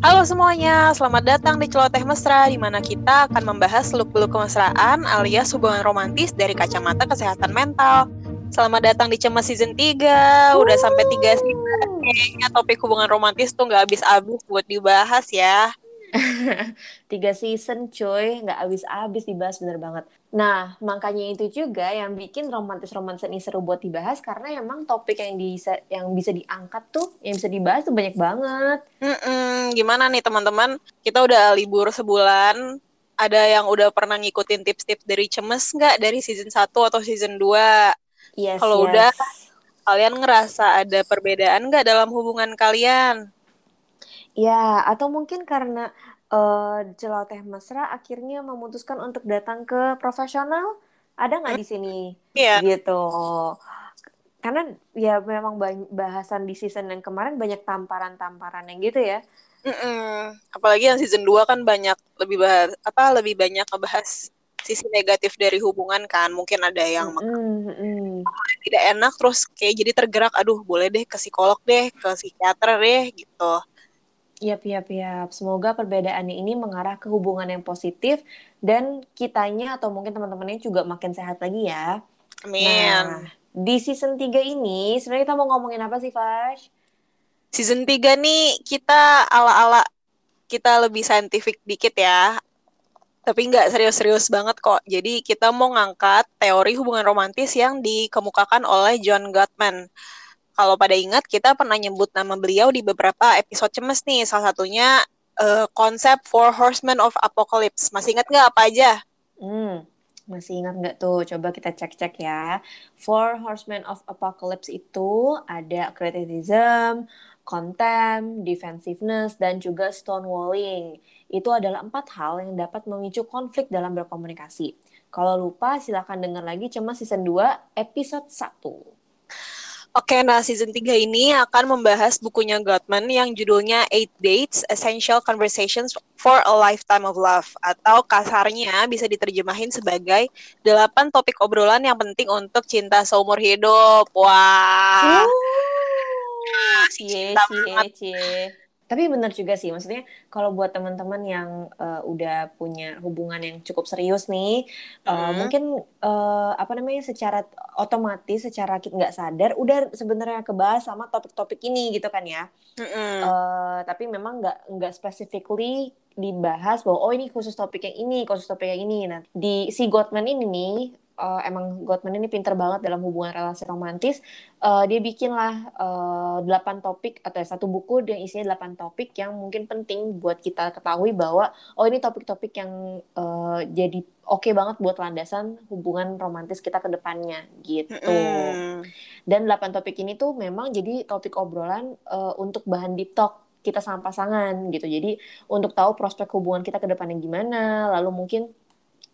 Halo semuanya, selamat datang di Celoteh Mesra di mana kita akan membahas seluk-beluk kemesraan alias hubungan romantis dari kacamata kesehatan mental. Selamat datang di Cemas Season 3, udah sampai 3 season. Kayaknya topik hubungan romantis tuh nggak habis-habis buat dibahas ya. Tiga season cuy, nggak habis-habis dibahas bener banget. Nah, makanya itu juga yang bikin romantis-romantis ini seru buat dibahas karena emang topik yang bisa yang bisa diangkat tuh, yang bisa dibahas tuh banyak banget. Mm-mm, gimana nih teman-teman? Kita udah libur sebulan. Ada yang udah pernah ngikutin tips-tips dari Cemes nggak dari season 1 atau season 2? Yes, Kalau yes. udah, kalian ngerasa ada perbedaan nggak dalam hubungan kalian? Ya, atau mungkin karena uh, celoteh mesra akhirnya memutuskan untuk datang ke profesional, ada nggak di sini? Iya. Gitu. Karena ya memang bahasan di season yang kemarin banyak tamparan-tamparan yang gitu ya. Mm-mm. Apalagi yang season 2 kan banyak lebih bahas apa lebih banyak ngebahas sisi negatif dari hubungan kan. Mungkin ada yang Mm, mm. tidak enak terus kayak jadi tergerak, aduh boleh deh ke psikolog deh, ke psikiater deh gitu. Yap, yap, yap. Semoga perbedaannya ini mengarah ke hubungan yang positif dan kitanya atau mungkin teman-temannya juga makin sehat lagi ya. Amin. Nah, di season 3 ini sebenarnya kita mau ngomongin apa sih, Fash? Season 3 nih kita ala-ala kita lebih saintifik dikit ya. Tapi nggak serius-serius banget kok. Jadi kita mau ngangkat teori hubungan romantis yang dikemukakan oleh John Gottman. Kalau pada ingat, kita pernah nyebut nama beliau di beberapa episode cemes nih. Salah satunya eh, konsep Four Horsemen of Apocalypse. Masih ingat nggak apa aja? Hmm, masih ingat nggak tuh? Coba kita cek-cek ya. Four Horsemen of Apocalypse itu ada criticism, contempt, defensiveness, dan juga stonewalling. Itu adalah empat hal yang dapat memicu konflik dalam berkomunikasi. Kalau lupa, silahkan dengar lagi Cemas Season 2, Episode 1. Oke, nah season 3 ini akan membahas bukunya Gottman yang judulnya Eight Dates, Essential Conversations for a Lifetime of Love. Atau kasarnya bisa diterjemahin sebagai delapan topik obrolan yang penting untuk cinta seumur hidup. Wah, cie, cinta cie, banget. cie. Tapi benar juga sih, maksudnya kalau buat teman-teman yang eh, udah punya hubungan yang cukup serius nih, eh, Hmm. mungkin eh, apa namanya secara otomatis, secara kita nggak sadar, udah sebenarnya kebahas sama topik-topik ini gitu kan ya. Mm-mm. Eh, tapi memang nggak nggak specifically dibahas bahwa oh ini khusus topik yang ini, khusus topik yang ini. Nah di si Gottman ini nih, eh, emang Gottman ini pinter banget dalam hubungan relasi romantis. Eh, dia bikinlah eh, delapan topik atau satu buku yang isinya delapan topik yang mungkin penting buat kita ketahui bahwa oh ini topik-topik yang eh, jadi oke banget buat landasan hubungan romantis kita ke depannya gitu. Mm-mm. Dan 8 topik ini tuh memang jadi topik obrolan eh, untuk bahan deep talk kita sama pasangan gitu. Jadi untuk tahu prospek hubungan kita ke depannya gimana, lalu mungkin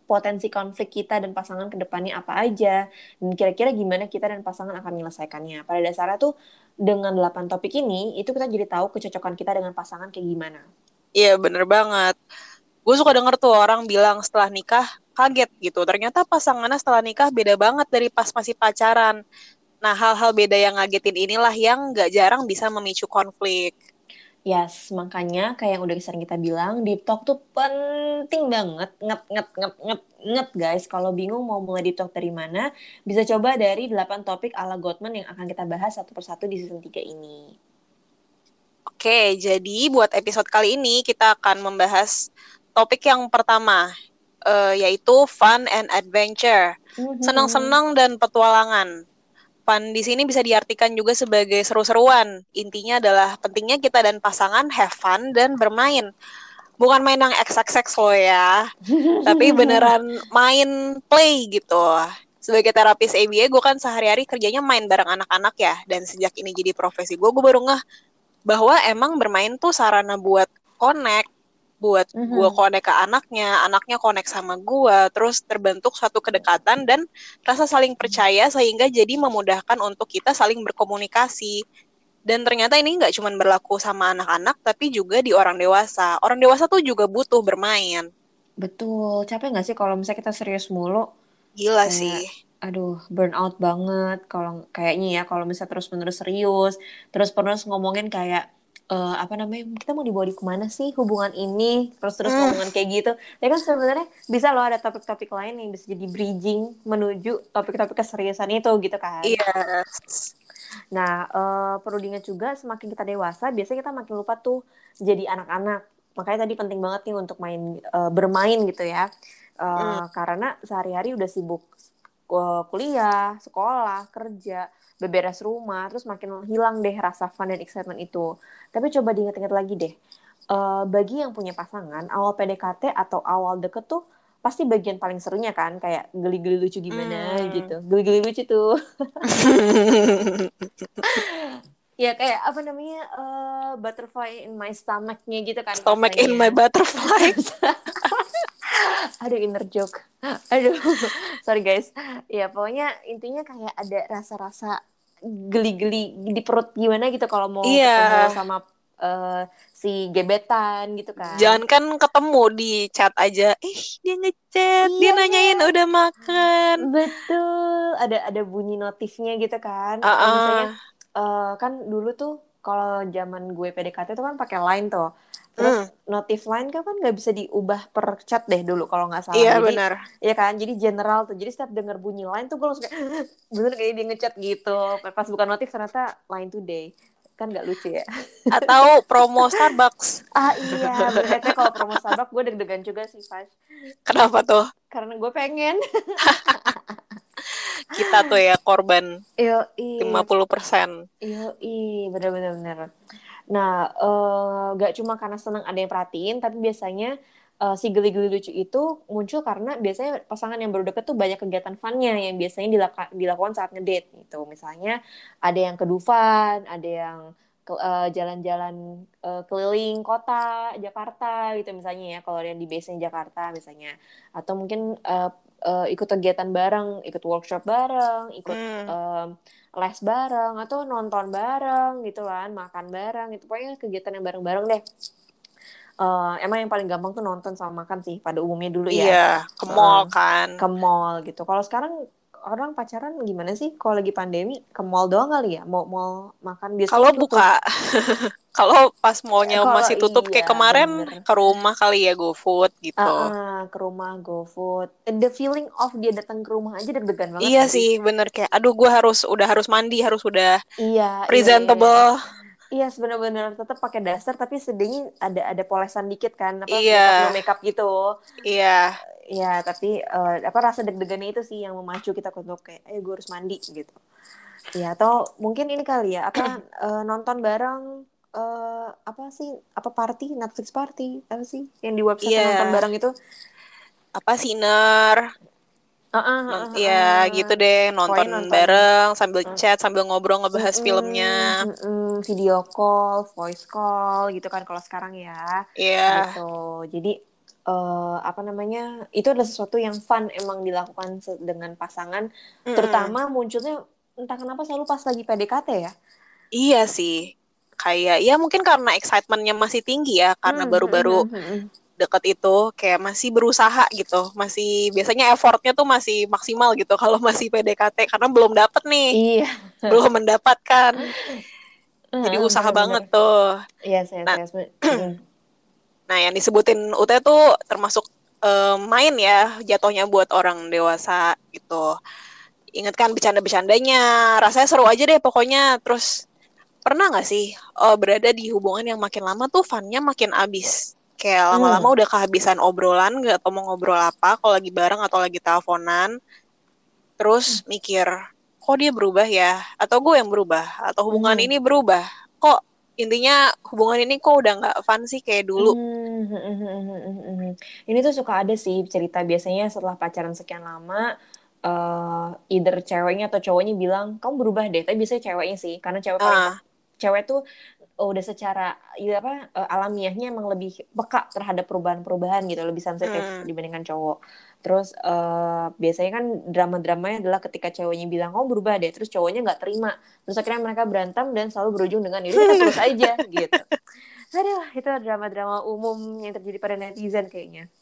potensi konflik kita dan pasangan ke depannya apa aja, dan kira-kira gimana kita dan pasangan akan menyelesaikannya. Pada dasarnya tuh dengan 8 topik ini, itu kita jadi tahu kecocokan kita dengan pasangan kayak gimana. Iya, bener banget. Gue suka denger tuh orang bilang setelah nikah kaget gitu. Ternyata pasangannya setelah nikah beda banget dari pas masih pacaran. Nah, hal-hal beda yang ngagetin inilah yang gak jarang bisa memicu konflik. Yes, makanya kayak yang udah sering kita bilang, deep talk tuh penting banget, nget, nget, nget, nget, nget guys. Kalau bingung mau mulai deep talk dari mana, bisa coba dari 8 topik ala Gottman yang akan kita bahas satu persatu di season 3 ini. Oke, jadi buat episode kali ini kita akan membahas topik yang pertama, eh, yaitu fun and adventure. Mhm. Senang-senang dan petualangan. Fun di sini bisa diartikan juga sebagai seru-seruan. Intinya adalah pentingnya kita dan pasangan have fun dan bermain. Bukan main yang XXX loh ya, tapi beneran main play gitu. Sebagai terapis ABA, gue kan sehari-hari kerjanya main bareng anak-anak ya. Dan sejak ini jadi profesi gue, gue baru ngeh bahwa emang bermain tuh sarana buat connect, buat Mhm. gue connect ke anaknya, anaknya connect sama gue, terus terbentuk suatu kedekatan dan rasa saling percaya sehingga jadi memudahkan untuk kita saling berkomunikasi. Dan ternyata ini nggak cuma berlaku sama anak-anak, tapi juga di orang dewasa. Orang dewasa tuh juga butuh bermain. Betul, capek nggak sih kalau misalnya kita serius mulu? Gila Kayak, sih. aduh, burnout banget. Kalau kayaknya ya, kalau misalnya terus-menerus serius, terus-menerus ngomongin kayak uh, apa namanya kita mau dibawa di ke mana sih hubungan ini? Terus terus Hmm. ngomongan kayak gitu. Ya kan sebenarnya bisa loh ada topik-topik lain yang bisa jadi bridging menuju topik-topik keseriusan itu gitu kan. Iya. nah uh, perlu diingat juga semakin kita dewasa biasanya kita makin lupa tuh jadi anak-anak. Makanya tadi penting banget nih untuk main uh, bermain gitu ya. Uh, karena sehari-hari udah sibuk kuliah sekolah kerja beberes rumah terus makin hilang deh rasa fun dan excitement itu tapi coba diingat-ingat lagi deh uh, bagi yang punya pasangan awal PDKT atau awal deket tuh pasti bagian paling serunya kan kayak geli-geli lucu gimana Hmm. gitu geli-geli lucu tuh ya kayak apa namanya uh, butterfly in my stomach-nya gitu kan Stomach in my rasanya. butterfly. Aduh inner joke. Aduh. Sorry guys. Ya pokoknya intinya kayak ada rasa-rasa geli-geli di perut gimana gitu kalau mau Iya. ketemu sama eh, si gebetan gitu kan. Jangan kan ketemu di chat aja. Ih, dia ngechat, dia Iya. nanyain udah makan. Betul. Ada ada bunyi notifnya gitu kan. Atau ah. misalnya eh, kan dulu tuh kalau zaman gue PDKT tuh kan pakai line tuh. Terus Hmm. Notif line kan kan nggak bisa diubah per chat deh dulu kalau nggak salah. Iya Jadi benar. Iya kan, jadi general tuh. Jadi setiap denger bunyi line tuh gue langsung kayak bener kayak dia ngechat gitu. Pas buka notif ternyata line today. Kan gak lucu ya. Atau promo Starbucks. Ah iya, berarti kalau promo Starbucks gue deg-degan juga sih, Fas. Kenapa tuh? Karena gue pengen. Kita tuh ya korban Yo, iya. 50%. Yo, iya, bener-bener. bener. Nah, eh, gak cuma karena senang ada yang perhatiin, tapi biasanya eh, si geli-geli lucu itu muncul karena biasanya pasangan yang baru deket tuh banyak kegiatan funnya yang biasanya dilaka- dilakukan saat ngedate gitu. Misalnya ada yang ke Dufan, ada yang ke- eh, jalan-jalan eh, keliling kota Jakarta gitu misalnya ya kalau yang di base Jakarta misalnya atau mungkin eh, eh, ikut kegiatan bareng, ikut workshop bareng, ikut Hmm. em, les bareng atau nonton bareng gitu kan, makan bareng itu pokoknya kegiatan yang bareng-bareng deh. Eh, emang yang paling gampang tuh nonton sama makan sih pada umumnya dulu ya Iya, ke mall Heeh. kan. ke mall gitu. Kalau sekarang orang pacaran gimana sih? Kalau lagi pandemi ke mall doang kali ya? Mau mau makan biasanya Kalau tutup. buka, kalau pas mallnya Kalau masih tutup kayak iya, kemarin bener. ke rumah kali ya GoFood gitu. Ah, ah, ke rumah GoFood. The feeling of dia datang ke rumah aja deg-degan banget Iya nggak sih, bener kayak, aduh gue harus udah harus mandi, harus udah Iya, iya, iya, iya. presentable. Iya, benar-benar tetap pakai daster tapi sedihnya ada ada polesan dikit kan apa Iya. makeup gitu. Iya, Iya, tapi eh, apa rasa deg-degannya itu sih yang memacu kita untuk kayak eh gue harus mandi gitu. Iya, atau mungkin ini kali ya apa eh, nonton bareng eh apa sih apa party Netflix party apa sih yang di website Iya. nonton bareng itu? apa Ah, ah, ah, non- ah, ya gitu deh, nonton, nonton. bareng sambil Mm. chat, sambil ngobrol ngebahas Mm-mm, filmnya. video call, voice call gitu kan kalau sekarang ya. Iya, gitu jadi eh, apa namanya itu adalah sesuatu yang fun emang dilakukan dengan pasangan Mm-mm. terutama munculnya entah kenapa selalu pas lagi PDKT ya Iya sih. Kayak ya mungkin karena excitementnya masih tinggi ya, karena Hmm, baru-baru hmm, hmm, hmm. deket itu kayak masih berusaha gitu, masih biasanya effortnya tuh masih maksimal gitu kalau masih PDKT karena belum dapet nih, iya belum mendapatkan, jadi usaha banget tuh. iya saya Nah. Nah yang disebutin Ute tuh termasuk eh, main ya jatuhnya buat orang dewasa gitu. Ingat kan bercanda-bercandanya, rasanya seru aja deh pokoknya. Terus pernah nggak sih eh, berada di hubungan yang makin lama tuh funnya makin abis? Kayak Hmm. lama-lama udah kehabisan obrolan, nggak tau mau ngobrol apa, kalau lagi bareng atau lagi teleponan. Terus Hmm. mikir, kok dia berubah ya? Atau gue yang berubah? Atau hubungan Hmm. ini berubah? Kok intinya hubungan ini kok udah nggak fun sih kayak dulu? Hmm, hmm, hmm, hmm, hmm, hmm, hmm. Ini tuh suka ada sih cerita biasanya setelah pacaran sekian lama, eh either ceweknya atau cowoknya bilang kamu berubah deh. Tapi biasanya ceweknya sih, karena cewek paling Ah, cewek tuh oh, udah secara ya apa eh, alamiahnya emang lebih peka terhadap perubahan-perubahan gitu, lebih sensitif Hmm. dibandingkan cowok. Terus eh, biasanya kan drama-dramanya adalah ketika ceweknya bilang kamu berubah deh, terus cowoknya nggak terima, terus akhirnya mereka berantem dan selalu berujung dengan yaudah kita terus aja gitu. Aduh, itu drama-drama umum yang terjadi pada netizen kayaknya.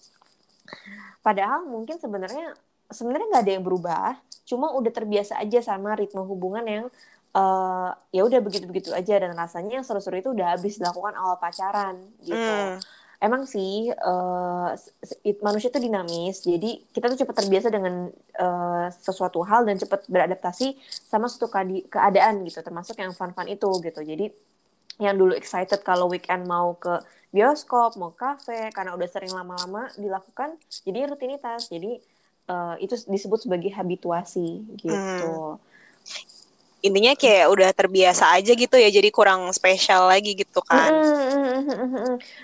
Padahal mungkin sebenarnya sebenarnya nggak ada yang berubah, cuma udah terbiasa aja sama ritme hubungan yang uh, ya udah begitu-begitu aja dan rasanya yang seru-seru itu udah habis dilakukan awal pacaran gitu. Hmm. Emang sih uh, manusia itu dinamis, jadi kita tuh cepat terbiasa dengan uh, sesuatu hal dan cepat beradaptasi sama suatu keadaan gitu, termasuk yang fun-fun itu gitu. Jadi yang dulu excited kalau weekend mau ke bioskop, mau kafe, karena udah sering lama-lama dilakukan, jadi rutinitas. Jadi uh, itu disebut sebagai habituasi gitu. Hmm intinya kayak udah terbiasa aja gitu ya jadi kurang spesial lagi gitu kan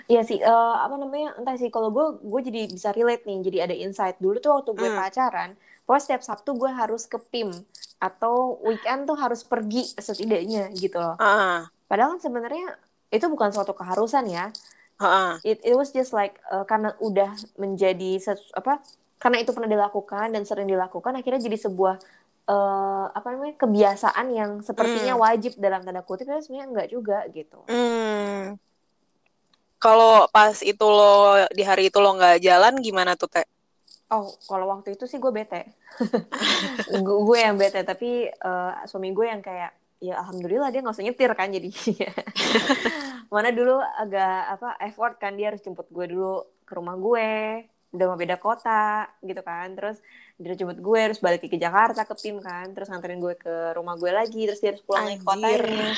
Iya sih uh, apa namanya entah sih kalau gue gue jadi bisa relate nih jadi ada insight dulu tuh waktu gue mm. pacaran pokoknya setiap Sabtu gue harus ke PIM atau weekend tuh harus pergi setidaknya gitu loh uh. padahal kan sebenarnya itu bukan suatu keharusan ya uh. it, it was just like uh, karena udah menjadi sesu, apa karena itu pernah dilakukan dan sering dilakukan akhirnya jadi sebuah uh, apa namanya kebiasaan yang sepertinya mm. wajib dalam tanda kutip tapi sebenarnya enggak juga gitu. Mm. Kalau pas itu lo di hari itu lo nggak jalan gimana tuh teh? Oh, kalau waktu itu sih gue bete. gue yang bete, tapi uh, suami gue yang kayak ya alhamdulillah dia nggak usah nyetir kan jadi mana dulu agak apa effort kan dia harus jemput gue dulu ke rumah gue udah mau beda kota gitu kan. Terus dia jemput gue terus balik ke Jakarta ke tim kan. Terus nganterin gue ke rumah gue lagi terus dia harus pulang ke kota. Ini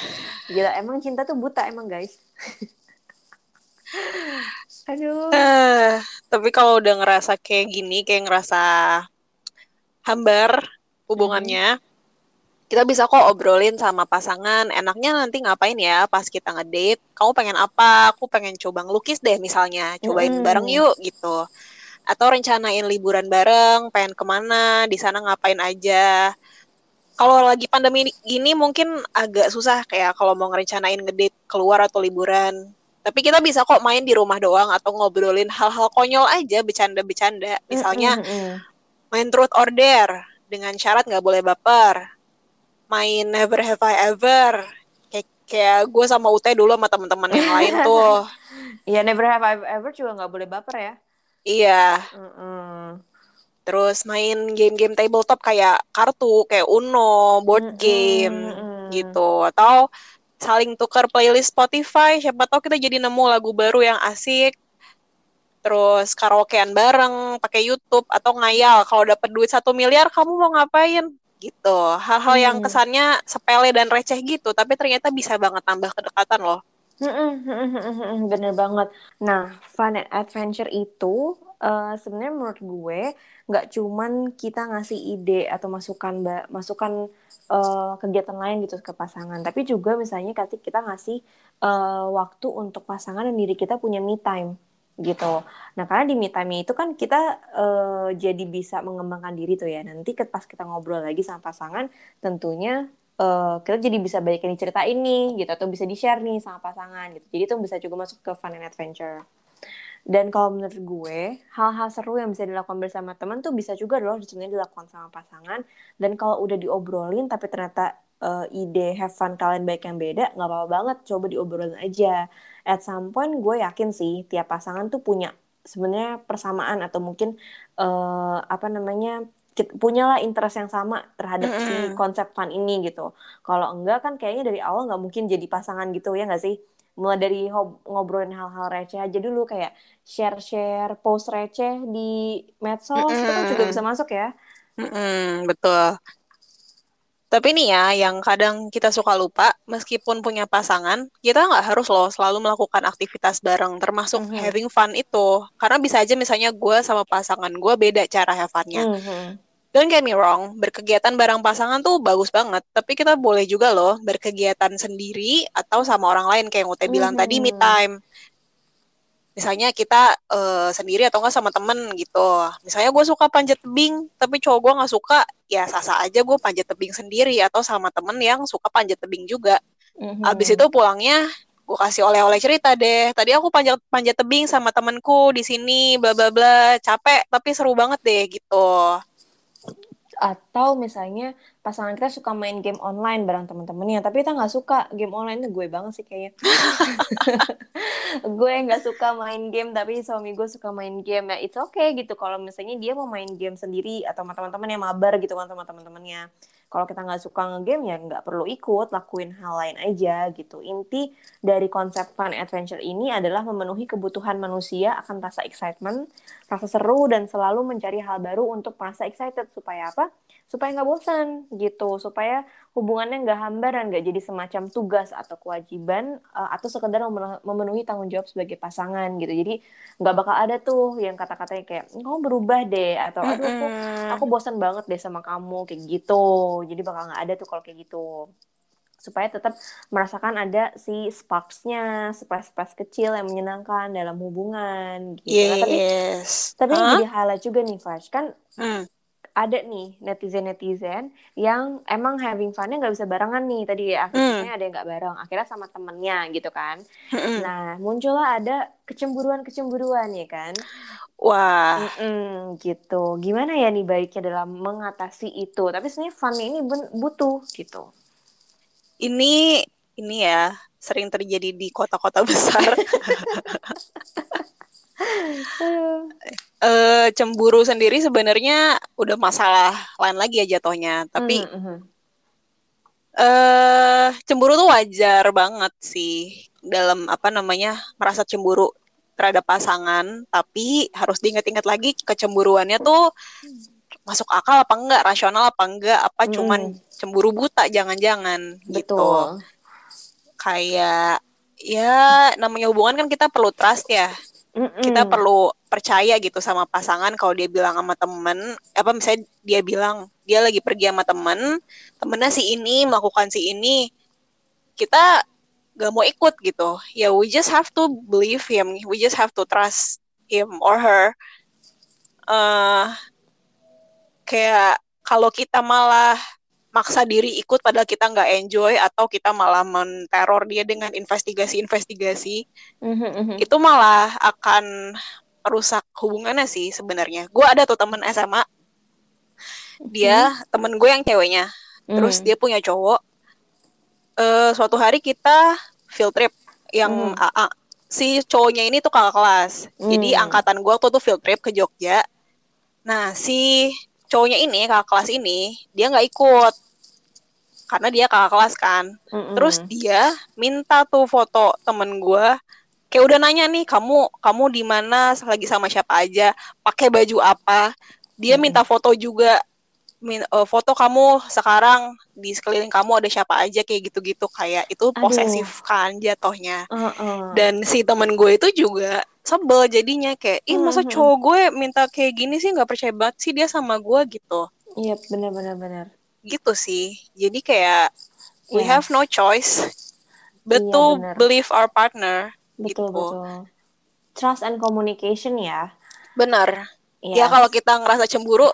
gila emang cinta tuh buta emang guys. Aduh. Uh, tapi kalau udah ngerasa kayak gini kayak ngerasa hambar hubungannya hmm. kita bisa kok obrolin sama pasangan. Enaknya nanti ngapain ya pas kita ngedate? Kamu pengen apa? Aku pengen coba ngelukis deh misalnya. Cobain hmm. bareng yuk gitu atau rencanain liburan bareng, pengen ke mana, di sana ngapain aja. Kalau lagi pandemi gini mungkin agak susah kayak kalau mau ngerencanain ngedate keluar atau liburan. Tapi kita bisa kok main di rumah doang atau ngobrolin hal-hal konyol aja, bercanda-bercanda. Misalnya mm -hmm. main truth or dare dengan syarat nggak boleh baper. Main never have I ever. Kayak, kayak gue sama Ute dulu sama teman-teman yang lain tuh. Iya, never have I ever juga nggak boleh baper ya. Iya. Mm-mm. Terus main game-game tabletop kayak kartu, kayak Uno, board game mm-mm. gitu. Atau saling tukar playlist Spotify, siapa tahu kita jadi nemu lagu baru yang asik. Terus karaokean bareng, pakai YouTube atau ngayal. Kalau dapat duit satu miliar, kamu mau ngapain? Gitu. Hal-hal hmm. yang kesannya sepele dan receh gitu, tapi ternyata bisa banget tambah kedekatan loh. Bener banget. Nah, fun and adventure itu uh, sebenarnya menurut gue nggak cuman kita ngasih ide atau masukan masukan uh, kegiatan lain gitu ke pasangan, tapi juga misalnya ketika kita ngasih uh, waktu untuk pasangan dan diri kita punya me time gitu. Nah, karena di me time itu kan kita uh, jadi bisa mengembangkan diri tuh ya. Nanti pas kita ngobrol lagi sama pasangan, tentunya uh, kita jadi bisa balikin cerita ini gitu atau bisa di share nih sama pasangan gitu. Jadi itu bisa juga masuk ke fun and adventure. Dan kalau menurut gue hal-hal seru yang bisa dilakukan bersama teman tuh bisa juga loh sebenarnya dilakukan sama pasangan. Dan kalau udah diobrolin tapi ternyata uh, ide have fun kalian baik yang beda nggak apa-apa banget. Coba diobrolin aja. At some point gue yakin sih tiap pasangan tuh punya sebenarnya persamaan atau mungkin uh, apa namanya punyalah interest yang sama terhadap mm -hmm. si konsep fun ini gitu. Kalau enggak kan kayaknya dari awal nggak mungkin jadi pasangan gitu ya nggak sih? Mulai dari ngobrolin hal-hal receh aja dulu kayak share-share post receh di medsos mm -hmm. itu kan juga bisa masuk ya. Mm -hmm, betul. Tapi nih ya, yang kadang kita suka lupa, meskipun punya pasangan, kita nggak harus loh selalu melakukan aktivitas bareng, termasuk mm -hmm. having fun itu. Karena bisa aja misalnya gue sama pasangan gue beda cara have fun-nya. Mm -hmm. Don't get me wrong, berkegiatan bareng pasangan tuh bagus banget. Tapi kita boleh juga loh berkegiatan sendiri atau sama orang lain kayak yang Ute bilang mm -hmm. tadi, me time misalnya kita uh, sendiri atau enggak sama temen gitu. Misalnya gue suka panjat tebing tapi cowok gue nggak suka ya sasa aja gue panjat tebing sendiri atau sama temen yang suka panjat tebing juga. Mm-hmm. abis itu pulangnya gue kasih oleh-oleh cerita deh. Tadi aku panjat panjat tebing sama temenku di sini bla bla bla. Capek tapi seru banget deh gitu atau misalnya pasangan kita suka main game online bareng teman-temannya tapi kita nggak suka game online itu gue banget sih kayaknya. Gue nggak suka main game tapi suami gue suka main game. Ya it's okay gitu. Kalau misalnya dia mau main game sendiri atau sama teman-teman yang mabar gitu kan sama teman-temannya kalau kita nggak suka ngegame ya nggak perlu ikut lakuin hal lain aja gitu. Inti dari konsep fun adventure ini adalah memenuhi kebutuhan manusia akan rasa excitement rasa seru dan selalu mencari hal baru untuk merasa excited. Supaya apa supaya nggak bosan gitu. Supaya hubungannya nggak hambar dan nggak jadi semacam tugas atau kewajiban uh, atau sekedar memenuhi tanggung jawab sebagai pasangan gitu. Jadi nggak bakal ada tuh yang kata-katanya kayak kamu berubah deh atau aduh aku aku bosan banget deh sama kamu kayak gitu. Jadi bakal nggak ada tuh kalau kayak gitu. Supaya tetap merasakan ada si sparksnya, sparks-sparks kecil yang menyenangkan dalam hubungan gitu. Yes. Nah, tapi tapi huh? jadi highlight juga nih Flash. Kan hmm ada nih netizen-netizen yang emang having funnya nggak bisa barengan nih. Tadi ya akhirnya mm. ada yang nggak bareng akhirnya sama temennya gitu kan. Mm nah muncullah ada kecemburuan-kecemburuan ya kan? Wah. Mm-mm, gitu. Gimana ya nih baiknya dalam mengatasi itu? Tapi sebenarnya fun ini butuh gitu. Ini ini ya sering terjadi di kota-kota besar. Uh, cemburu sendiri sebenarnya udah masalah lain lagi ya jatuhnya. Tapi mm -hmm. uh, cemburu tuh wajar banget sih. Dalam apa namanya merasa cemburu terhadap pasangan tapi harus diingat-ingat lagi kecemburuannya tuh masuk akal apa enggak rasional apa enggak apa mm. cuman cemburu buta jangan-jangan gitu. Kayak ya namanya hubungan kan kita perlu trust ya Mm-mm. kita perlu percaya gitu sama pasangan kalau dia bilang sama temen. Apa misalnya dia bilang dia lagi pergi sama temen temennya si ini melakukan si ini kita gak mau ikut gitu. Ya we just have to believe him. We just have to trust him or her. Uh, kayak kalau kita malah maksa diri ikut padahal kita nggak enjoy atau kita malah menteror dia dengan investigasi-investigasi mm-hmm. itu malah akan rusak hubungannya sih sebenarnya gue ada tuh temen SMA dia mm-hmm. temen gue yang ceweknya mm-hmm. terus dia punya cowok uh, suatu hari kita field trip yang mm-hmm. AA si cowoknya ini tuh kakak kelas mm-hmm. jadi angkatan gue waktu tuh field trip ke Jogja nah si cowoknya ini kakak kelas ini dia nggak ikut. Karena dia kakak kelas kan. Mm-hmm. terus dia minta tuh foto temen gue kayak udah nanya nih kamu kamu di mana? Lagi sama siapa aja? Pakai baju apa? Dia mm-hmm. minta foto juga uh, foto kamu sekarang di sekeliling kamu ada siapa aja kayak gitu-gitu kayak itu posesif kan jatohnya uh-uh. dan si temen gue itu juga sebel jadinya kayak ih masa mm-hmm. cowok gue minta kayak gini sih nggak percaya banget sih dia sama gue gitu iya yep, benar-benar benar gitu sih jadi kayak yes. we have no choice but iya, to bener. believe our partner betul gitu. betul trust and communication ya benar yes. ya kalau kita ngerasa cemburu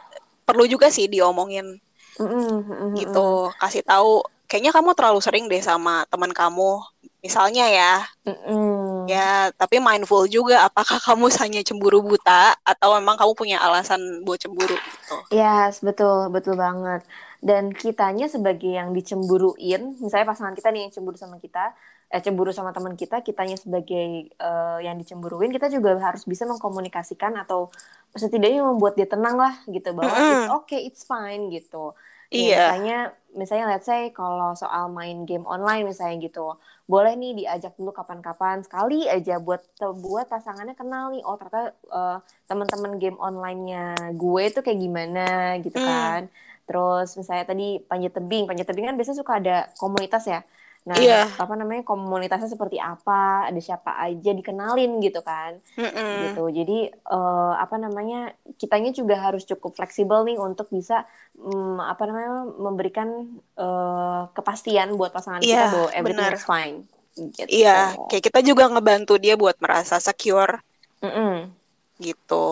perlu juga sih diomongin. Mm -mm, gitu. kasih tahu kayaknya kamu terlalu sering deh sama teman kamu misalnya ya. Mm ya tapi mindful juga apakah kamu hanya cemburu buta atau memang kamu punya alasan buat cemburu gitu. Yes betul betul banget. Dan kitanya sebagai yang dicemburuin misalnya pasangan kita nih yang cemburu sama kita eh cemburu sama teman kita kitanya sebagai uh, yang dicemburuin kita juga harus bisa mengkomunikasikan atau setidaknya membuat dia tenang lah gitu bahwa mm -hmm. it's okay it's fine gitu ya, iya misalnya misalnya let's say kalau soal main game online misalnya gitu boleh nih diajak dulu kapan-kapan sekali aja buat buat pasangannya kenal nih oh ternyata uh, teman-teman game onlinenya gue tuh kayak gimana gitu mm. kan Terus misalnya tadi panjat tebing, panjat tebing kan biasanya suka ada komunitas ya. Nah, iya. apa namanya komunitasnya seperti apa, ada siapa aja dikenalin gitu kan, Mm-mm. gitu. Jadi uh, apa namanya kitanya juga harus cukup fleksibel nih untuk bisa um, apa namanya memberikan uh, kepastian buat pasangan yeah, kita bahwa everything bener. is fine. Gitu. Iya, kayak kita juga ngebantu dia buat merasa secure. Mm-mm. Gitu.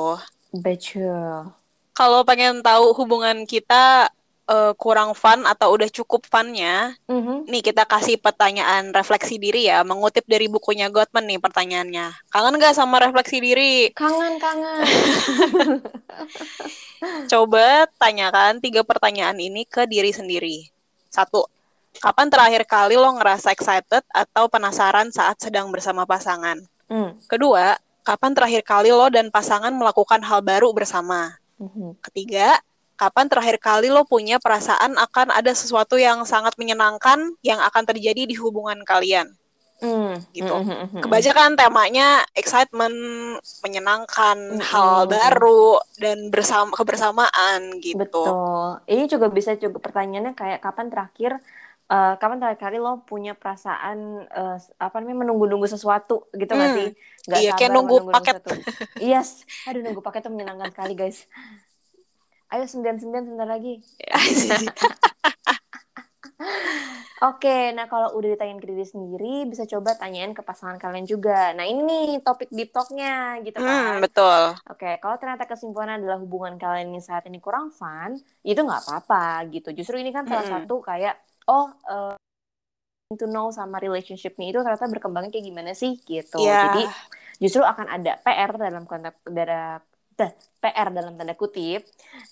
Betul kalau pengen tahu hubungan kita uh, kurang fun atau udah cukup funnya, mm-hmm. nih kita kasih pertanyaan refleksi diri ya, mengutip dari bukunya Gottman nih pertanyaannya. Kangen gak sama refleksi diri? Kangen, kangen. Coba tanyakan tiga pertanyaan ini ke diri sendiri. Satu, kapan terakhir kali lo ngerasa excited atau penasaran saat sedang bersama pasangan? Mm. Kedua, kapan terakhir kali lo dan pasangan melakukan hal baru bersama? Mm-hmm. Ketiga, kapan terakhir kali lo punya perasaan akan ada sesuatu yang sangat menyenangkan yang akan terjadi di hubungan kalian. Hmm. Gitu. Hmm, hmm, hmm. Kebaca kan temanya excitement, menyenangkan, Mm-mm. hal baru dan bersama kebersamaan gitu. Betul. Ini juga bisa juga pertanyaannya kayak kapan terakhir eh, kapan terakhir kali lo punya perasaan eh, apa namanya menunggu-nunggu sesuatu gitu nggak Hmm. sih? Nggak Iya, kayak nunggu menunggu paket. sesuatu. Yes. Aduh nunggu paket tuh menyenangkan sekali guys. Ayo sembilan sembilan sebentar lagi. Oke, nah kalau udah ditanyain ke diri sendiri, bisa coba tanyain ke pasangan kalian juga. Nah ini nih topik deep talk-nya gitu kan. Hmm, betul. Oke, kalau ternyata kesimpulannya adalah hubungan kalian ini saat ini kurang fun, itu nggak apa-apa gitu. Justru ini kan salah Mm-mm. satu kayak, oh, eh, to know sama relationship-nya itu ternyata berkembangnya kayak gimana sih gitu. Iya. Jadi justru akan ada PR dalam konteks PR dalam tanda kutip.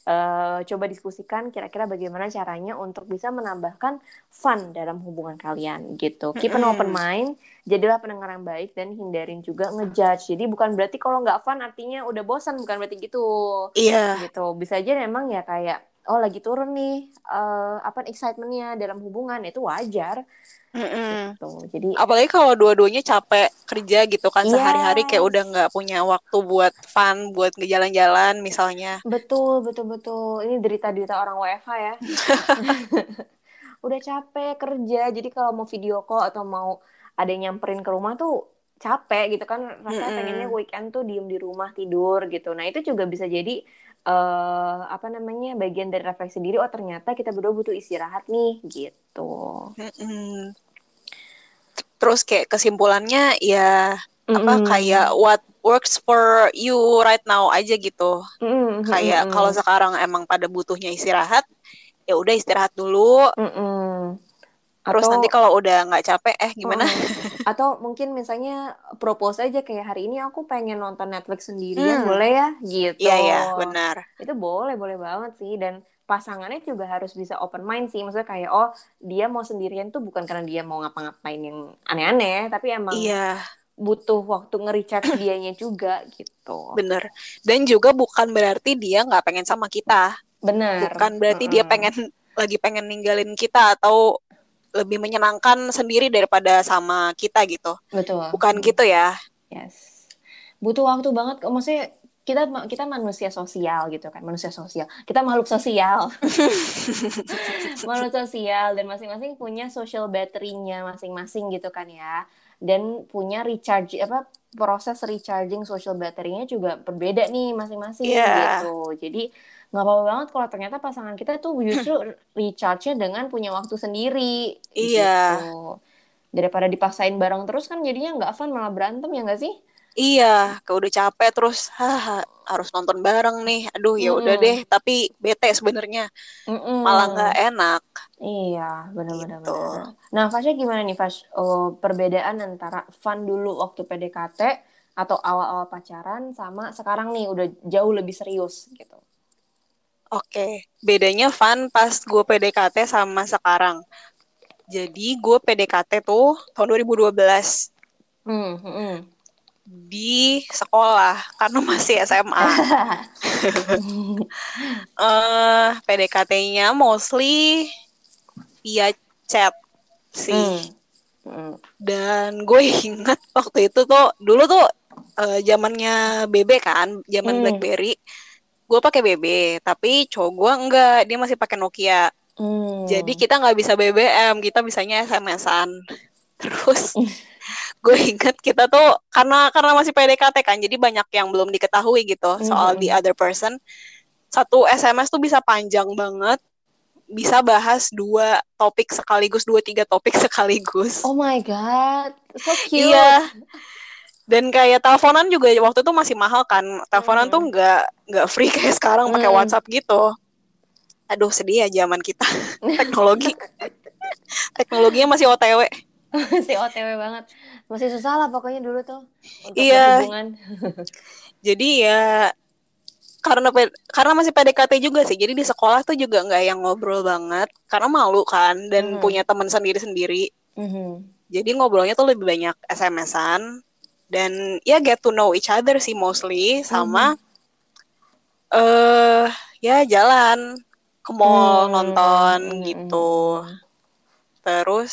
Eh, coba diskusikan kira-kira bagaimana caranya untuk bisa menambahkan fun dalam hubungan kalian gitu. Keep an open mind, jadilah pendengar yang baik dan hindarin juga ngejudge. Jadi bukan berarti kalau nggak fun artinya udah bosan, bukan berarti gitu. Iya. Gitu. Bisa aja memang ya kayak oh lagi turun nih eh, apa excitementnya dalam hubungan itu wajar Mm-mm. gitu. Jadi Apalagi kalau dua-duanya capek kerja gitu kan Yes. sehari-hari kayak udah nggak punya waktu buat fun, buat ngejalan-jalan misalnya. betul betul betul ini derita-derita orang WFH ya. udah capek kerja jadi kalau mau video call atau mau ada yang nyamperin ke rumah tuh capek gitu kan rasanya Mm-mm. pengennya weekend tuh diem di rumah tidur gitu nah itu juga bisa jadi eh apa namanya bagian dari refleksi diri oh ternyata kita berdua butuh istirahat nih gitu. Terus kayak kesimpulannya ya apa Mm-mm. kayak what works for you right now aja gitu. Mm-mm, Kayak kalau sekarang emang pada butuhnya istirahat, ya udah istirahat dulu. mm-mm. Terus Atau- nanti kalau udah nggak capek, eh gimana? Mm. Atau mungkin misalnya propose aja kayak hari ini aku pengen nonton Netflix sendirian, Hmm. boleh ya? Gitu. Iya ya, benar. Itu boleh, boleh banget sih. Dan pasangannya juga harus bisa open mind sih. Maksudnya kayak, oh dia mau sendirian tuh bukan karena dia mau ngapa-ngapain yang aneh-aneh, tapi emang Iya, butuh waktu nge-recharge dianya juga gitu. benar. Dan juga bukan berarti dia nggak pengen sama kita. Bener. Bukan berarti dia Mm-mm. pengen lagi pengen ninggalin kita atau lebih menyenangkan sendiri daripada sama kita gitu. Betul. Bukan gitu ya. Yes. Butuh waktu banget. Maksudnya kita kita manusia sosial gitu kan, manusia sosial. Kita makhluk sosial. makhluk sosial dan masing-masing punya social battery-nya masing-masing gitu kan ya. Dan punya recharge apa proses recharging social battery-nya juga berbeda nih masing-masing Iya. gitu. Jadi nggak apa-apa banget kalau ternyata pasangan kita tuh justru recharge-nya dengan punya waktu sendiri. Iya. Gitu. Daripada dipaksain bareng terus kan jadinya nggak fun malah berantem ya nggak sih? Iya, kayak udah capek terus hah, harus nonton bareng nih. Aduh, ya udah Mm-mm. deh, tapi bete sebenarnya. Malah nggak enak. Iya, benar-benar. Gitu. Nah, Fasya gimana nih, Fas? Oh, perbedaan antara fun dulu waktu PDKT atau awal-awal pacaran sama sekarang nih udah jauh lebih serius gitu. Oke, bedanya fun pas gue PDKT sama sekarang. Jadi gue PDKT tuh tahun 2012 Hmm, hmm. di sekolah karena masih SMA. eh PDKT-nya mostly via chat sih. Hmm. Dan gue ingat waktu itu tuh dulu tuh eh, zamannya BB kan, zaman Hmm. BlackBerry. Gue pakai BB, tapi cowok gue enggak, dia masih pakai Nokia. Hmm. Jadi kita nggak bisa BBM, kita bisanya SMS-an. Terus gue ingat kita tuh karena karena masih PDKT kan, jadi banyak yang belum diketahui gitu soal Mhm. the other person. Satu SMS tuh bisa panjang banget, bisa bahas dua topik sekaligus, dua tiga topik sekaligus. Oh my god, so cute. Iya. Dan kayak teleponan juga waktu itu masih mahal kan. Teleponan Hmm. tuh nggak nggak free kayak sekarang pakai Hmm. WhatsApp gitu. Aduh sedih ya zaman kita teknologi. Teknologinya masih OTW. Masih OTW banget. Masih susah lah pokoknya dulu tuh untuk Iya. berhubungan. Jadi ya karena karena masih PDKT juga sih. Jadi di sekolah tuh juga nggak yang ngobrol banget karena malu kan dan Hmm. punya teman sendiri-sendiri. Mhm. Jadi ngobrolnya tuh lebih banyak SMS-an dan ya get to know each other sih mostly sama eh ya jalan ke mall Hmm, nonton hmm, hmm, gitu. Hmm. terus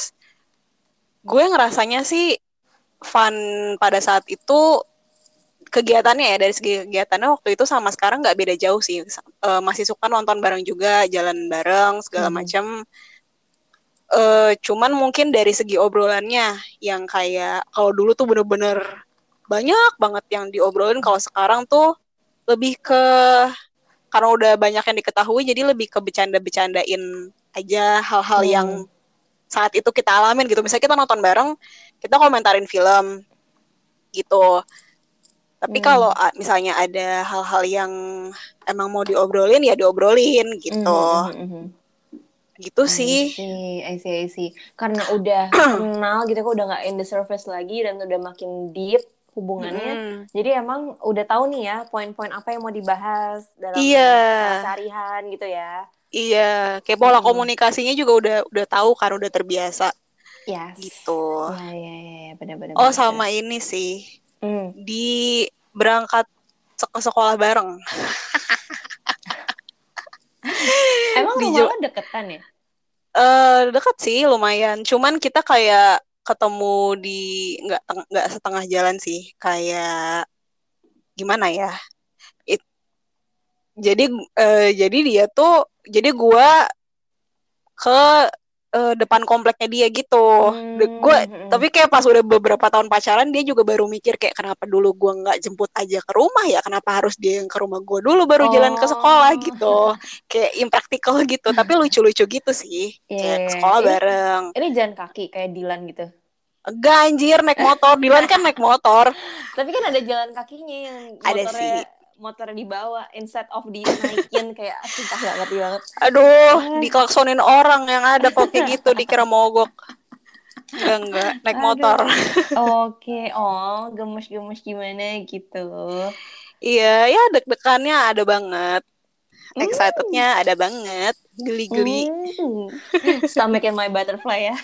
gue ngerasanya sih fun pada saat itu kegiatannya ya dari segi kegiatannya waktu itu sama sekarang nggak beda jauh sih. Eh, masih suka nonton bareng juga jalan bareng segala Mhm. macam Eh, cuman mungkin dari segi obrolannya yang kayak kalau dulu tuh bener-bener banyak banget yang diobrolin kalau sekarang tuh lebih ke karena udah banyak yang diketahui jadi lebih ke bercanda-bercandain aja hal-hal Hmm. yang saat itu kita alamin gitu misalnya kita nonton bareng kita komentarin film gitu tapi Hmm. kalau a- misalnya ada hal-hal yang emang mau diobrolin ya diobrolin gitu Mhm, mhm, mhm. gitu I sih see, I see, I see. Karena udah kenal gitu kok udah nggak in the surface lagi dan udah makin deep hubungannya. Mm-mm. Jadi emang udah tahu nih ya poin-poin apa yang mau dibahas dalam Iya. seharian gitu ya. iya kayak pola Mm-mm. komunikasinya juga udah udah tahu kan udah terbiasa Yes. gitu Ya, ya, ya, ya. benar-benar. oh sama ini sih Hmm. di berangkat ke sekolah bareng Emang Di rumah lo deketan ya? eh dekat sih lumayan cuman kita kayak ketemu di nggak nggak setengah jalan sih kayak gimana ya? It- jadi eh, jadi dia tuh jadi gua ke eh, depan kompleknya dia gitu De- gua Hmm, tapi kayak pas udah beberapa tahun pacaran dia juga baru mikir kayak kenapa dulu gua nggak jemput aja ke rumah ya kenapa harus dia yang ke rumah gua dulu baru jalan ke sekolah Oh. gitu kayak impractical gitu tapi lucu-lucu gitu sih Iya, kayak iya, iya. sekolah Ini- bareng Ini jalan kaki kayak Dilan gitu. enggak anjir naik motor Dilan kan naik motor Tapi kan ada jalan kakinya yang Ada sih. Motornya dibawa instead of dinaikin kayak sumpah gak ngerti banget. aduh diklaksonin orang yang ada kok kayak gitu dikira mogok enggak enggak naik Aduh. motor Oke, oh gemes-gemes gimana gitu. iya ya deg-degannya ada banget excitednya ada banget geli-geli Hmm. Stomach and my butterfly ya.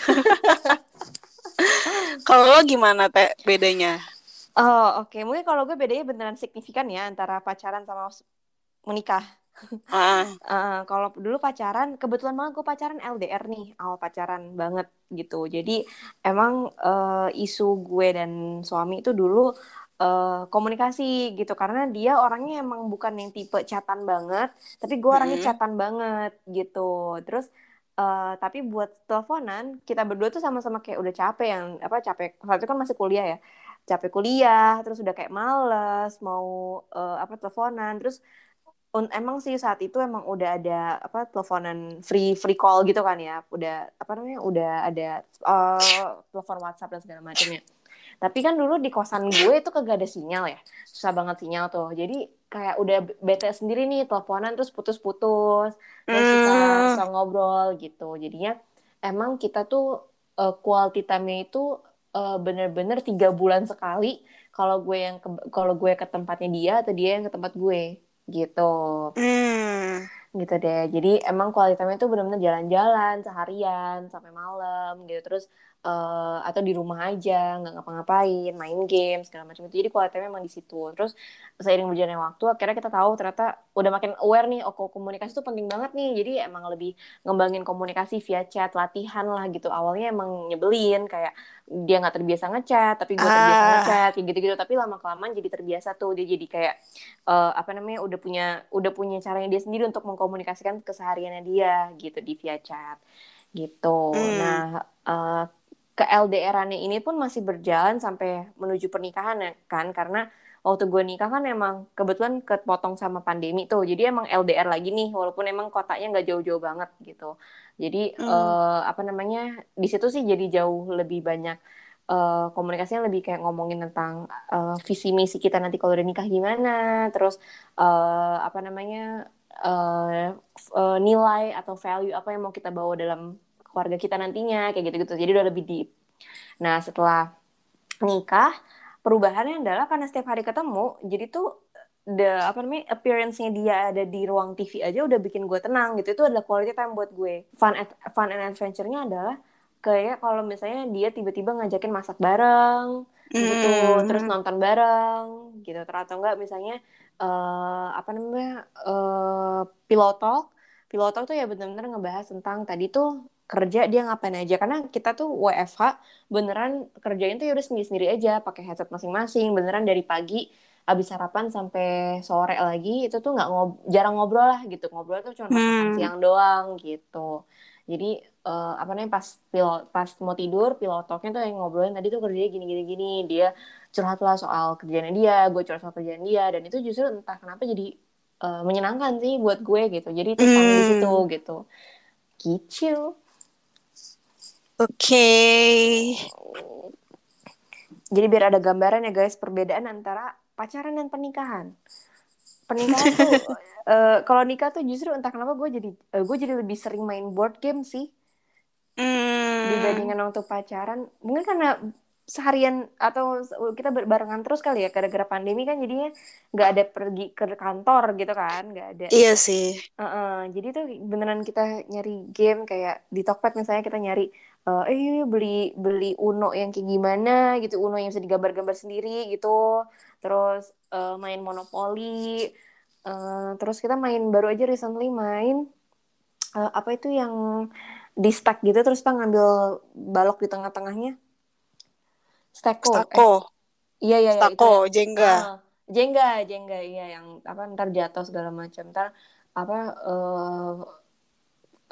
kalau lo gimana teh bedanya Oh oke, mungkin kalau gue bedanya beneran signifikan ya antara pacaran sama menikah. ah Eh, kalau dulu pacaran, kebetulan banget gue pacaran LDR nih, awal pacaran banget gitu. Jadi emang eh, isu gue dan suami itu dulu eh, komunikasi gitu, karena dia orangnya emang bukan yang tipe chatan banget, tapi gue orangnya Mm-mm. chatan banget gitu. Terus eh, tapi buat teleponan, kita berdua tuh sama-sama kayak udah capek yang apa capek. Saat itu kan masih kuliah ya, capek kuliah, terus udah kayak males mau eh, apa teleponan, terus un- emang sih saat itu emang udah ada apa teleponan free free call gitu kan ya. Udah apa namanya udah ada eh, telepon WhatsApp dan segala macamnya. Tapi kan dulu di kosan gue itu kagak ada sinyal ya. Susah banget sinyal tuh. Jadi kayak udah bete sendiri nih teleponan terus putus-putus. Terus Hmm. susah ngobrol gitu. Jadinya emang kita tuh eh, quality time-nya itu eh, bener-bener tiga bulan sekali kalau gue yang kalau gue ke tempatnya dia atau dia yang ke tempat gue gitu. Hmm. gitu deh. Jadi emang quality time itu benar-benar jalan-jalan seharian sampai malam gitu. Terus eh, atau di rumah aja nggak ngapa-ngapain main game segala macam itu jadi quality time emang di situ terus seiring berjalannya waktu akhirnya kita tahu ternyata udah makin aware nih oh komunikasi itu penting banget nih jadi emang lebih ngembangin komunikasi via chat latihan lah gitu awalnya emang nyebelin kayak dia nggak terbiasa ngechat tapi gue terbiasa Ah. ngechat kayak gitu-gitu tapi lama kelamaan jadi terbiasa tuh dia jadi kayak eh, apa namanya udah punya udah punya caranya dia sendiri untuk mengkomunikasikan kesehariannya dia gitu di via chat gitu. Hmm. Nah eh, ke LDR-annya ini pun masih berjalan sampai menuju pernikahan kan? Karena waktu gue nikah kan emang kebetulan kepotong sama pandemi tuh. Jadi emang LDR lagi nih walaupun emang kotanya nggak jauh-jauh banget gitu. Jadi Hmm. eh, apa namanya di situ sih jadi jauh lebih banyak eh, komunikasinya lebih kayak ngomongin tentang eh, visi misi kita nanti kalau udah nikah gimana. Terus eh, apa namanya f- eh, nilai atau value apa yang mau kita bawa dalam keluarga kita nantinya kayak gitu-gitu. Jadi udah lebih deep. Nah setelah nikah perubahannya adalah karena setiap hari ketemu jadi tuh the apa namanya appearance-nya dia ada di ruang TV aja udah bikin gue tenang gitu. Itu adalah quality time buat gue. Fun at- fun and adventure-nya adalah kayak kalau misalnya dia tiba-tiba ngajakin masak bareng gitu. Hmm. terus nonton bareng gitu. Atau enggak misalnya eh apa namanya eh pilotalk pilotalk tuh ya benar-benar ngebahas tentang tadi tuh kerja dia ngapain aja. Karena kita tuh WFH beneran kerjain tuh ya udah sendiri-sendiri aja pakai headset masing-masing. Beneran dari pagi abis sarapan sampai sore lagi itu tuh nggak ngob jarang ngobrol lah gitu. Ngobrol tuh cuma Hmm. siang doang gitu. Jadi eh, apa namanya pas pilot pas mau tidur pilotoknya tuh yang ngobrolin tadi tuh kerjanya gini gini gini dia curhat lah soal kerjaan dia gue curhat soal kerjaan dia. Dan itu justru entah kenapa jadi eh, menyenangkan sih buat gue gitu. Jadi itu fun di Hmm. situ gitu. Gitu Oke. jadi biar ada gambaran ya guys perbedaan antara pacaran dan pernikahan pernikahan tuh eh, kalau nikah tuh justru entah kenapa gue jadi eh, gue jadi lebih sering main board game sih Hmm. dibandingkan waktu pacaran mungkin karena seharian atau kita berbarengan terus kali ya gara-gara pandemi kan jadinya nggak ada pergi ke kantor gitu kan nggak ada Iya sih. Jadi tuh beneran kita nyari game kayak di Tokped misalnya kita nyari eh eh yuk, beli beli Uno yang kayak gimana? Gitu Uno yang bisa digambar-gambar sendiri gitu. Terus eh, main Monopoly. Eh, terus kita main baru aja recently main eh, apa itu yang di stack gitu terus kita ngambil balok di tengah-tengahnya? Stako eh Stako, iya iya iya, itu Stako, yang Jenga. ah, Jenga Jenga iya yang apa ntar jatuh segala macam. Ntar apa eh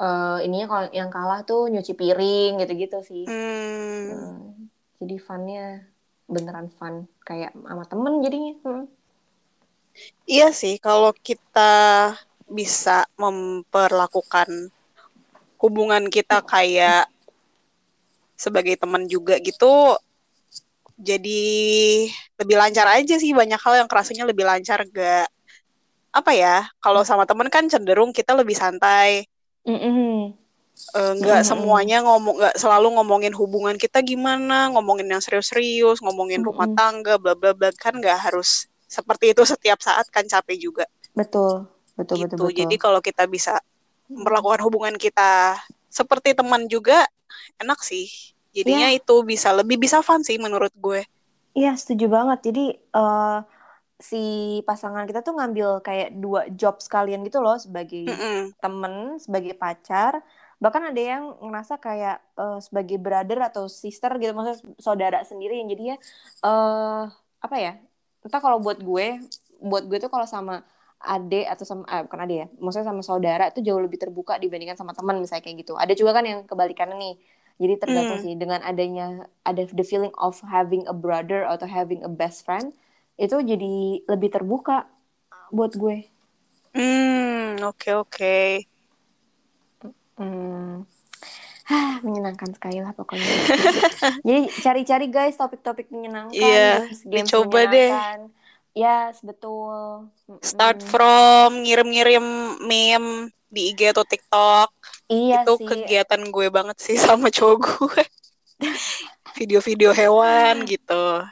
eh, ininya kalau yang kalah tuh nyuci piring gitu-gitu sih Hmm. Hmm, jadi funnya beneran fun kayak sama temen jadinya Hmm. Iya sih, kalau kita bisa memperlakukan hubungan kita kayak sebagai teman juga gitu, jadi lebih lancar aja sih. Banyak hal yang kerasanya lebih lancar, gak apa ya? Kalau sama temen kan cenderung kita lebih santai, Mm-mm. Eh, nggak Mm-mm. semuanya ngomong, nggak selalu ngomongin hubungan kita gimana, ngomongin yang serius-serius, ngomongin rumah Mm-mm. tangga, bla bla bla kan nggak harus seperti itu setiap saat kan capek juga. betul betul gitu. betul betul Jadi kalau kita bisa memperlakukan hubungan kita seperti teman juga enak sih. Jadinya Iya. itu bisa lebih bisa fun sih menurut gue. Iya setuju banget. Jadi eh, si pasangan kita tuh ngambil kayak dua job sekalian gitu loh sebagai Mm-mm. temen, sebagai pacar. Bahkan ada yang ngerasa kayak eh, sebagai brother atau sister gitu, maksudnya saudara sendiri yang jadinya eh apa ya? Entah kalau buat gue, buat gue tuh kalau sama ade atau sama eh, bukan ade ya, maksudnya sama saudara itu jauh lebih terbuka dibandingkan sama teman misalnya kayak gitu. Ada juga kan yang kebalikannya nih. Jadi tergantung Hmm. sih dengan adanya ada the feeling of having a brother atau having a best friend itu jadi lebih terbuka buat gue. Hmm, oke oke. Hmm. Hah, menyenangkan sekali lah pokoknya. Jadi cari-cari guys topik-topik menyenangkan, Iya, games, games dicoba deh. menyenangkan. Yes, betul. Start Mm-mm. from ngirim-ngirim meme di IG atau TikTok. Iya itu sih. kegiatan gue banget sih sama cowok gue. Video-video hewan gitu.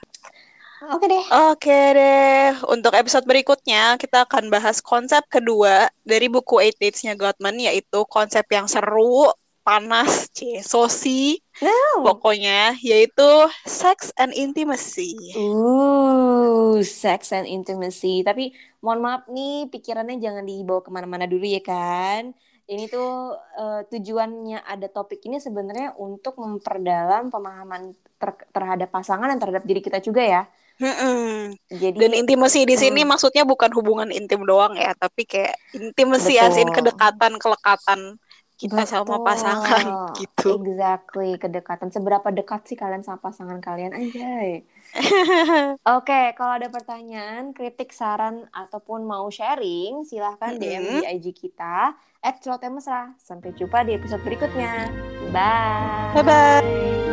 Oke deh. Oke deh, untuk episode berikutnya kita akan bahas konsep kedua dari buku Eight Dates-nya Gottman, yaitu konsep yang seru, panas, cie, sosi, No. pokoknya, yaitu sex and intimacy. Uh, sex and intimacy. Tapi mohon maaf nih, pikirannya jangan dibawa ke mana-mana dulu ya kan. Ini tuh eh, tujuannya ada topik ini sebenarnya untuk memperdalam pemahaman ter- terhadap pasangan dan terhadap diri kita juga ya. Mm-mm. Jadi Dan intimasi di sini Hmm. maksudnya bukan hubungan intim doang ya, tapi kayak intimasi as in Betul. kedekatan, kelekatan kita sama Betul. pasangan gitu. Exactly, kedekatan. Seberapa dekat sih kalian sama pasangan kalian? Anjay. Oke, kalau ada pertanyaan, kritik, saran, ataupun mau sharing, silahkan DM Mm-mm. di IG kita, at Celoteh Mesra. Sampai jumpa di episode berikutnya. Bye. Bye-bye.